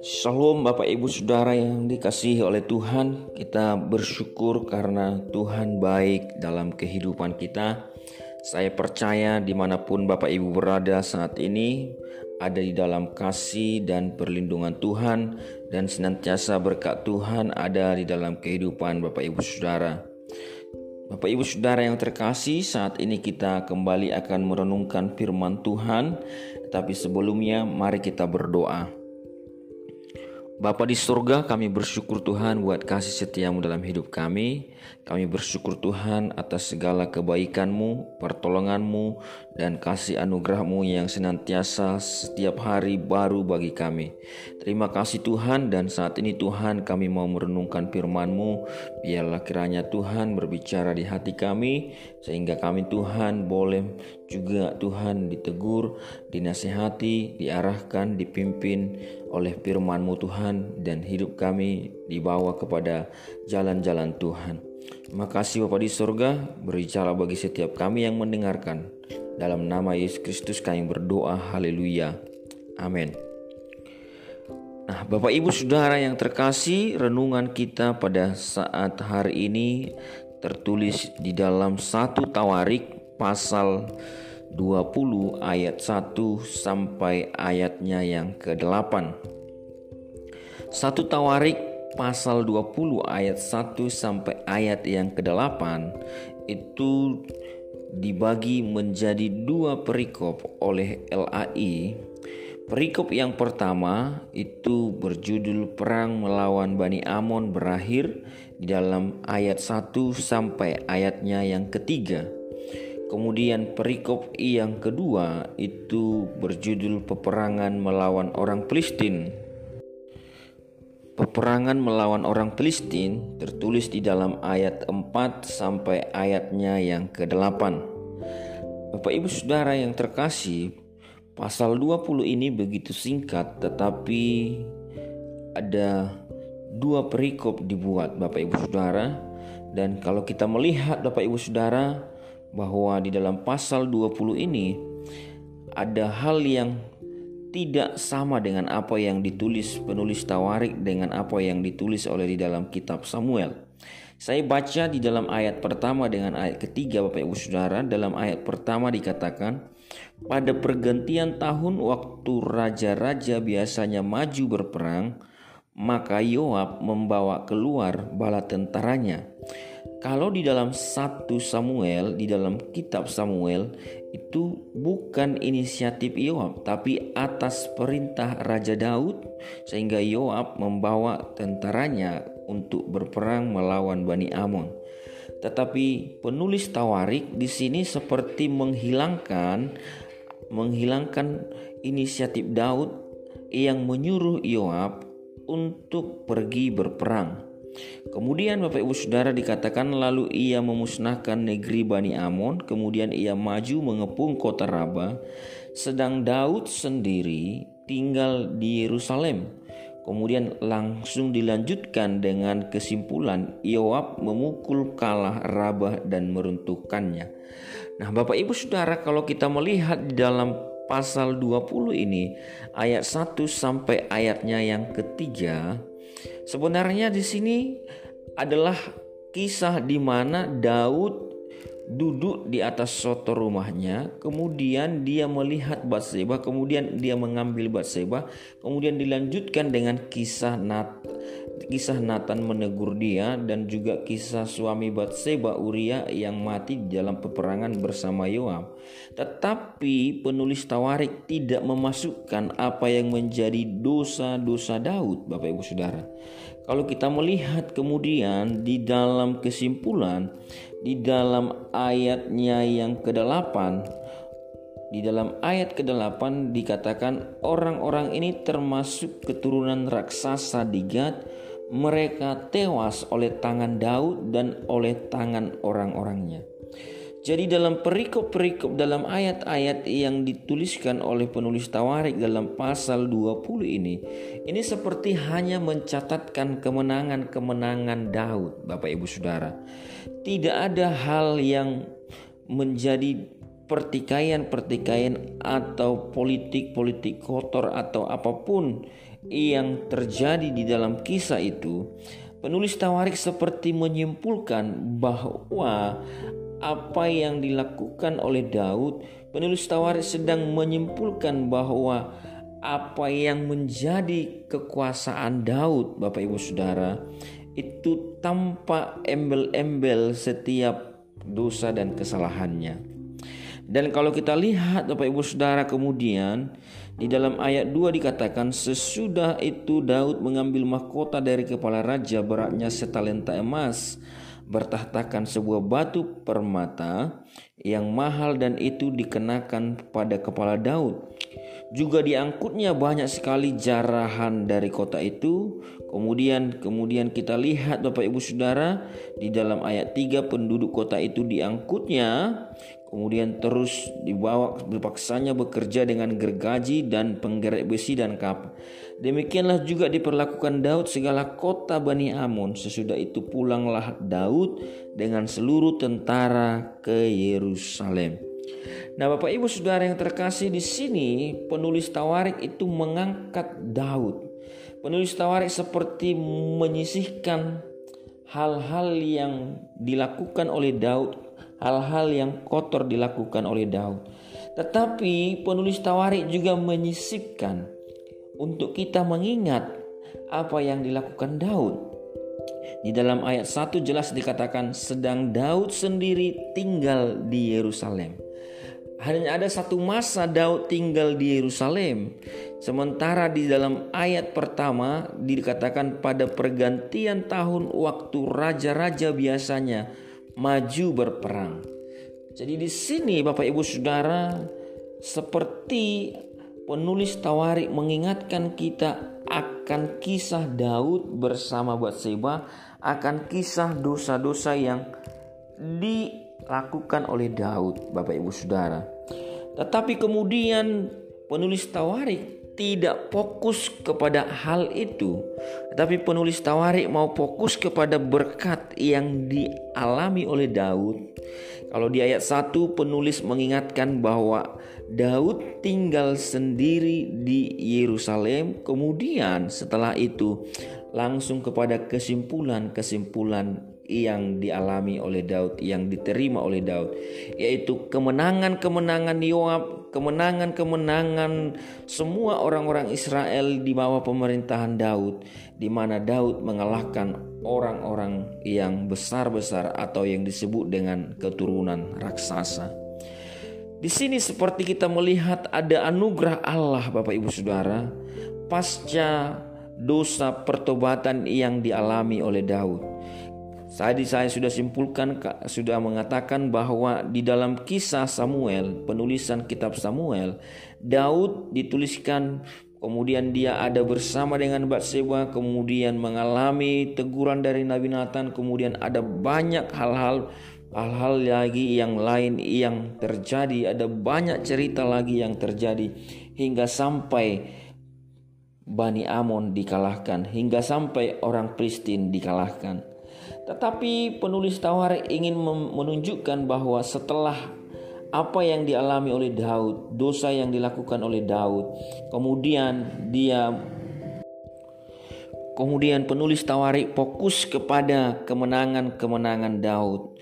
Shalom Bapak Ibu Saudara yang dikasihi oleh Tuhan. Kita bersyukur karena Tuhan baik dalam kehidupan kita. Saya percaya di mana pun Bapak Ibu berada saat ini Ada di dalam kasih dan perlindungan Tuhan Dan senantiasa berkat Tuhan ada di dalam kehidupan Bapak Ibu Saudara Bapak Ibu Saudara yang terkasih, saat ini kita kembali akan merenungkan firman Tuhan. Tapi sebelumnya, mari kita berdoa. Bapa di surga, kami bersyukur Tuhan buat kasih setiamu dalam hidup kami. Kami bersyukur Tuhan atas segala kebaikanmu, pertolonganmu, dan kasih anugerahmu yang senantiasa setiap hari baru bagi kami. Terima kasih Tuhan dan saat ini Tuhan kami mau merenungkan firman-Mu. Biarlah kiranya Tuhan berbicara di hati kami sehingga kami Tuhan boleh juga Tuhan ditegur, dinasehati, diarahkan, dipimpin oleh firman-Mu Tuhan dan hidup kami dibawa kepada jalan-jalan Tuhan. Terima kasih Bapa di surga, berbicara bagi setiap kami yang mendengarkan. Dalam nama Yesus Kristus kami berdoa, haleluya. Amin. Nah, Bapak Ibu Saudara yang terkasih, renungan kita pada saat hari ini tertulis di dalam satu Tawarik pasal 20 ayat 1 sampai ayatnya yang ke-8. Satu Tawarik pasal 20 ayat 1 sampai ayat yang ke-8 itu dibagi menjadi dua perikop oleh LAI Perikop yang pertama itu berjudul Perang melawan Bani Amon berakhir di dalam ayat 1 sampai ayatnya yang ketiga. Kemudian perikop yang kedua itu berjudul Peperangan melawan orang Filistin. Peperangan melawan orang Filistin tertulis di dalam ayat 4 sampai ayatnya yang ke-8. Bapak Ibu Saudara yang terkasih, Pasal 20 ini begitu singkat tetapi ada dua perikop dibuat Bapak Ibu Saudara dan kalau kita melihat Bapak Ibu Saudara bahwa di dalam pasal 20 ini ada hal yang tidak sama dengan apa yang ditulis penulis Tawarik dengan apa yang ditulis oleh di dalam kitab Samuel. Saya baca di dalam ayat pertama dengan ayat ketiga Bapak Ibu Saudara. Dalam ayat pertama dikatakan, pada pergantian tahun waktu raja-raja biasanya maju berperang, maka Yoab membawa keluar bala tentaranya. Kalau di dalam satu Samuel, di dalam kitab Samuel itu bukan inisiatif Yoab, tapi atas perintah Raja Daud sehingga Yoab membawa tentaranya untuk berperang melawan Bani Amon. Tetapi penulis Tawarik di sini seperti menghilangkan menghilangkan inisiatif Daud yang menyuruh Yoab untuk pergi berperang. Kemudian Bapak Ibu Saudara dikatakan lalu ia memusnahkan negeri Bani Amon, kemudian ia maju mengepung kota Raba, sedang Daud sendiri tinggal di Yerusalem. Kemudian langsung dilanjutkan dengan kesimpulan Yoab memukul kalah Rabah dan meruntuhkannya. Nah, Bapak Ibu Saudara, kalau kita melihat dalam pasal 20 ini ayat 1 sampai ayatnya yang ketiga, sebenarnya di sini adalah kisah di mana Daud duduk di atas soto rumahnya, kemudian dia melihat Batseba, kemudian dia mengambil Batseba, kemudian dilanjutkan dengan kisah Nat kisah Nathan menegur dia dan juga kisah suami Batseba Uria yang mati dalam peperangan bersama Yoab. Tetapi penulis Tawarik tidak memasukkan apa yang menjadi dosa-dosa Daud, Bapak Ibu Saudara. Kalau kita melihat kemudian di dalam kesimpulan di dalam ayatnya yang ke-8 di dalam ayat ke-8 dikatakan orang-orang ini termasuk keturunan raksasa di Gad mereka tewas oleh tangan Daud dan oleh tangan orang-orangnya. Jadi dalam perikop-perikop dalam ayat-ayat yang dituliskan oleh penulis Tawarik dalam pasal 20 ini, ini seperti hanya mencatatkan kemenangan-kemenangan Daud, Bapak Ibu Saudara. Tidak ada hal yang menjadi pertikaian-pertikaian atau politik-politik kotor atau apa pun yang terjadi di dalam kisah itu, penulis Tawarik seperti menyimpulkan bahwa apa yang dilakukan oleh Daud, penulis Tawarik sedang menyimpulkan bahwa apa yang menjadi kekuasaan Daud, Bapak Ibu Saudara, itu tanpa embel-embel setiap dosa dan kesalahannya. Dan kalau kita lihat Bapak Ibu Saudara kemudian di dalam ayat 2 dikatakan sesudah itu Daud mengambil mahkota dari kepala raja beratnya setalenta emas bertahtakan sebuah batu permata yang mahal dan itu dikenakan pada kepala Daud. Juga diangkutnya banyak sekali jarahan dari kota itu. Kemudian kemudian kita lihat Bapak Ibu Saudara di dalam ayat 3 penduduk kota itu diangkutnya kemudian terus dibawa berpaksanya bekerja dengan gergaji dan penggerak besi dan kapal. Demikianlah juga diperlakukan Daud segala kota Bani Amon. Sesudah itu pulanglah Daud dengan seluruh tentara ke Yerusalem. Nah, Bapak Ibu Saudara yang terkasih di sini, penulis Tawarik itu mengangkat Daud. Penulis Tawarik seperti menyisihkan hal-hal yang dilakukan oleh Daud hal-hal yang kotor dilakukan oleh Daud. Tetapi penulis Tawarik juga menyisipkan untuk kita mengingat apa yang dilakukan Daud. Di dalam ayat 1 jelas dikatakan sedang Daud sendiri tinggal di Yerusalem. Hanya ada satu masa Daud tinggal di Yerusalem. Sementara di dalam ayat pertama dikatakan pada pergantian tahun waktu raja-raja biasanya maju berperang. Jadi di sini Bapak Ibu Saudara seperti penulis Tawarik mengingatkan kita akan kisah Daud bersama Batseba akan kisah dosa-dosa yang dilakukan oleh Daud Bapak Ibu Saudara. Tetapi kemudian penulis Tawarik tidak fokus kepada hal itu, tetapi penulis Tawarik mau fokus kepada berkat yang dialami oleh Daud. Kalau di ayat 1 penulis mengingatkan bahwa Daud tinggal sendiri di Yerusalem, kemudian setelah itu langsung kepada kesimpulan-kesimpulan yang dialami oleh Daud, yang diterima oleh Daud, yaitu kemenangan-kemenangan Yoab, kemenangan-kemenangan semua orang-orang Israel di bawah pemerintahan Daud, di mana Daud mengalahkan orang-orang yang besar-besar atau yang disebut dengan keturunan raksasa. Di sini seperti kita melihat ada anugerah Allah Bapak Ibu Saudara pasca dosa pertobatan yang dialami oleh Daud. Tadi saya sudah simpulkan, sudah mengatakan bahwa di dalam kisah Samuel, penulisan kitab Samuel, Daud dituliskan kemudian dia ada bersama dengan Batseba, kemudian mengalami teguran dari Nabi Nathan, kemudian ada banyak hal-hal hal-hal lagi yang lain yang terjadi, ada banyak cerita lagi yang terjadi hingga sampai Bani Amon dikalahkan, hingga sampai orang Filistin dikalahkan. Tetapi penulis Tawar ingin menunjukkan bahwa setelah apa yang dialami oleh Daud, dosa yang dilakukan oleh Daud, kemudian dia kemudian penulis Tawarik fokus kepada kemenangan-kemenangan Daud.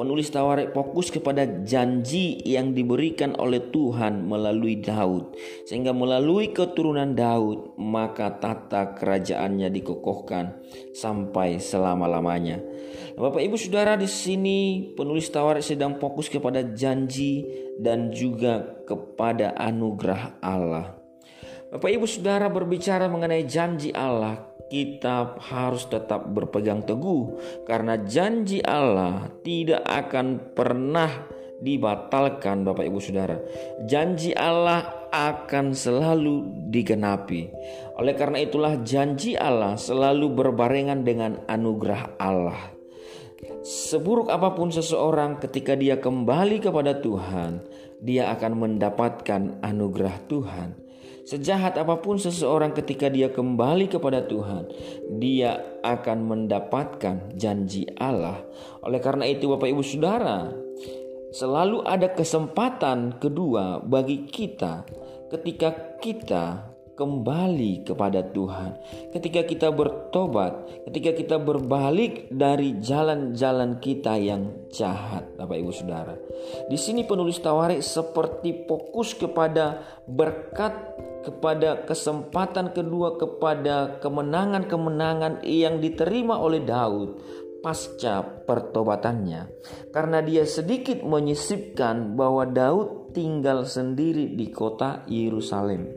Penulis Tawarik fokus kepada janji yang diberikan oleh Tuhan melalui Daud. Sehingga melalui keturunan Daud maka tata kerajaannya dikokohkan sampai selama-lamanya. Bapak Ibu Saudara di sini penulis Tawarik sedang fokus kepada janji dan juga kepada anugerah Allah. Bapak Ibu Saudara berbicara mengenai janji Allah kita harus tetap berpegang teguh karena janji Allah tidak akan pernah dibatalkan Bapak Ibu Saudara. Janji Allah akan selalu digenapi. Oleh karena itulah janji Allah selalu berbarengan dengan anugerah Allah. Seburuk apa pun seseorang ketika dia kembali kepada Tuhan, dia akan mendapatkan anugerah Tuhan. Sejahat apa pun seseorang ketika dia kembali kepada Tuhan, dia akan mendapatkan janji Allah. Oleh karena itu, Bapak Ibu Saudara, selalu ada kesempatan kedua bagi kita ketika kita kembali kepada Tuhan. Ketika kita bertobat, ketika kita berbalik dari jalan-jalan kita yang jahat, Bapak Ibu Saudara. Di sini penulis Tawarik seperti fokus kepada berkat kepada kesempatan kedua kepada kemenangan-kemenangan yang diterima oleh Daud pasca pertobatannya karena dia sedikit menyisipkan bahwa Daud tinggal sendiri di kota Yerusalem.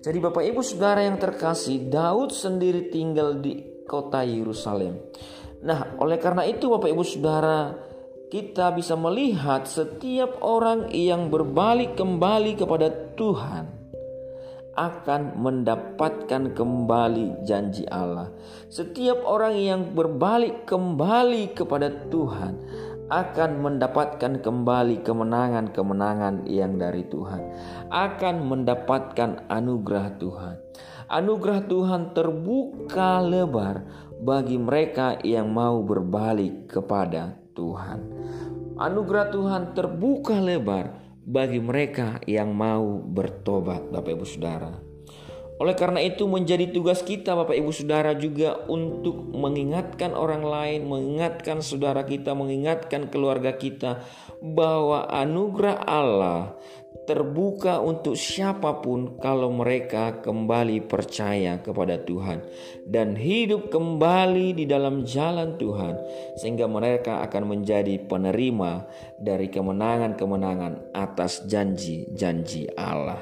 Jadi Bapak Ibu Saudara yang terkasih, Daud sendiri tinggal di kota Yerusalem. Nah, oleh karena itu Bapak Ibu Saudara, kita bisa melihat setiap orang yang berbalik kembali kepada Tuhan akan mendapatkan kembali janji Allah. Setiap orang yang berbalik kembali kepada Tuhan akan mendapatkan kembali kemenangan-kemenangan yang dari Tuhan, akan mendapatkan anugerah Tuhan. Anugerah Tuhan terbuka lebar bagi mereka yang mau berbalik kepada Tuhan. Anugerah Tuhan terbuka lebar bagi mereka yang mau bertobat, Bapak Ibu Saudara. Oleh karena itu menjadi tugas kita Bapak Ibu Saudara juga untuk mengingatkan orang lain, mengingatkan saudara kita, mengingatkan keluarga kita bahwa anugerah Allah terbuka untuk siapa pun kalau mereka kembali percaya kepada Tuhan dan hidup kembali di dalam jalan Tuhan sehingga mereka akan menjadi penerima dari kemenangan-kemenangan atas janji-janji Allah.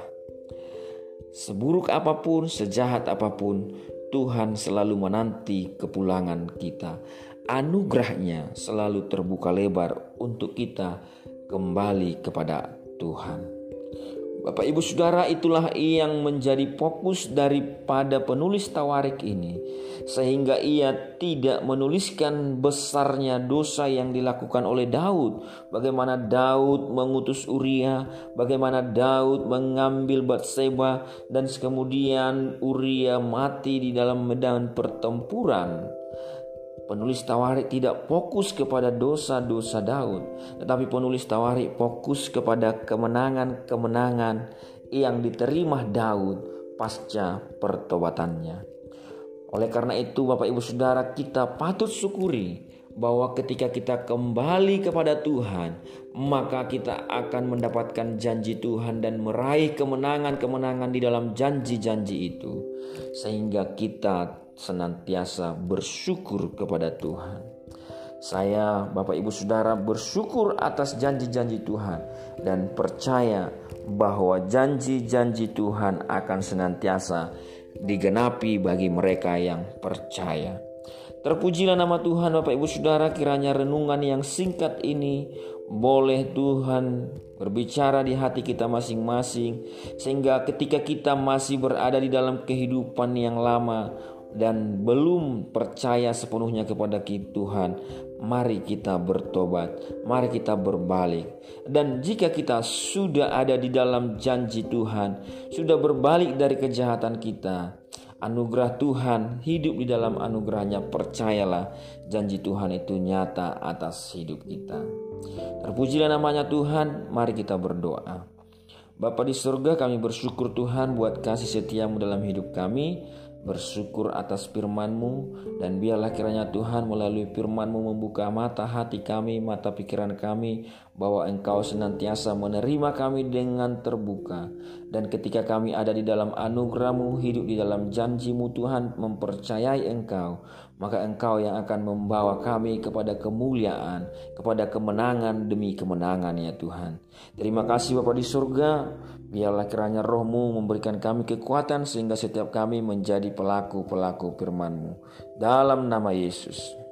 Seburuk apa pun, sejahat apa pun, Tuhan selalu menanti kepulangan kita. Anugerahnya selalu terbuka lebar untuk kita kembali kepada Tuhan. Bapak Ibu Saudara itulah yang menjadi fokus daripada penulis Tawarik ini. Sehingga ia tidak menuliskan besarnya dosa yang dilakukan oleh Daud. Bagaimana Daud mengutus Uria bagaimana Daud mengambil Batseba dan kemudian Uria mati di dalam medan pertempuran Penulis Tawarik tidak fokus kepada dosa-dosa Daud, tetapi penulis Tawarik fokus kepada kemenangan-kemenangan yang diterima Daud pasca pertobatannya. Oleh karena itu, Bapak Ibu Saudara, kita patut syukuri bahwa ketika kita kembali kepada Tuhan, maka kita akan mendapatkan janji Tuhan dan meraih kemenangan-kemenangan di dalam janji-janji itu, sehingga kita senantiasa bersyukur kepada Tuhan. Saya, Bapak Ibu Saudara, bersyukur atas janji-janji Tuhan dan percaya bahwa janji-janji Tuhan akan senantiasa digenapi bagi mereka yang percaya. Terpujilah nama Tuhan Bapak Ibu Saudara kiranya renungan yang singkat ini boleh Tuhan berbicara di hati kita masing-masing sehingga ketika kita masih berada di dalam kehidupan yang lama dan belum percaya sepenuhnya kepada Tuhan, mari kita bertobat, mari kita berbalik. Dan jika kita sudah ada di dalam janji Tuhan, sudah berbalik dari kejahatan kita, anugerah Tuhan hidup di dalam anugerahnya, percayalah janji Tuhan itu nyata atas hidup kita. Terpujilah namanya Tuhan, mari kita berdoa. Bapa di surga kami bersyukur Tuhan buat kasih setiamu dalam hidup kami bersyukur atas firman-Mu dan biarlah kiranya Tuhan melalui firman-Mu membuka mata hati kami, mata pikiran kami bahwa Engkau senantiasa menerima kami dengan terbuka dan ketika kami ada di dalam anugerah-Mu, hidup di dalam janji-Mu Tuhan mempercayai Engkau, maka Engkau yang akan membawa kami kepada kemuliaan, kepada kemenangan demi kemenangan ya Tuhan. Terima kasih Bapak di surga, biarlah kiranya rohmu memberikan kami kekuatan sehingga setiap kami menjadi pelaku-pelaku firman-Mu. Dalam nama Yesus.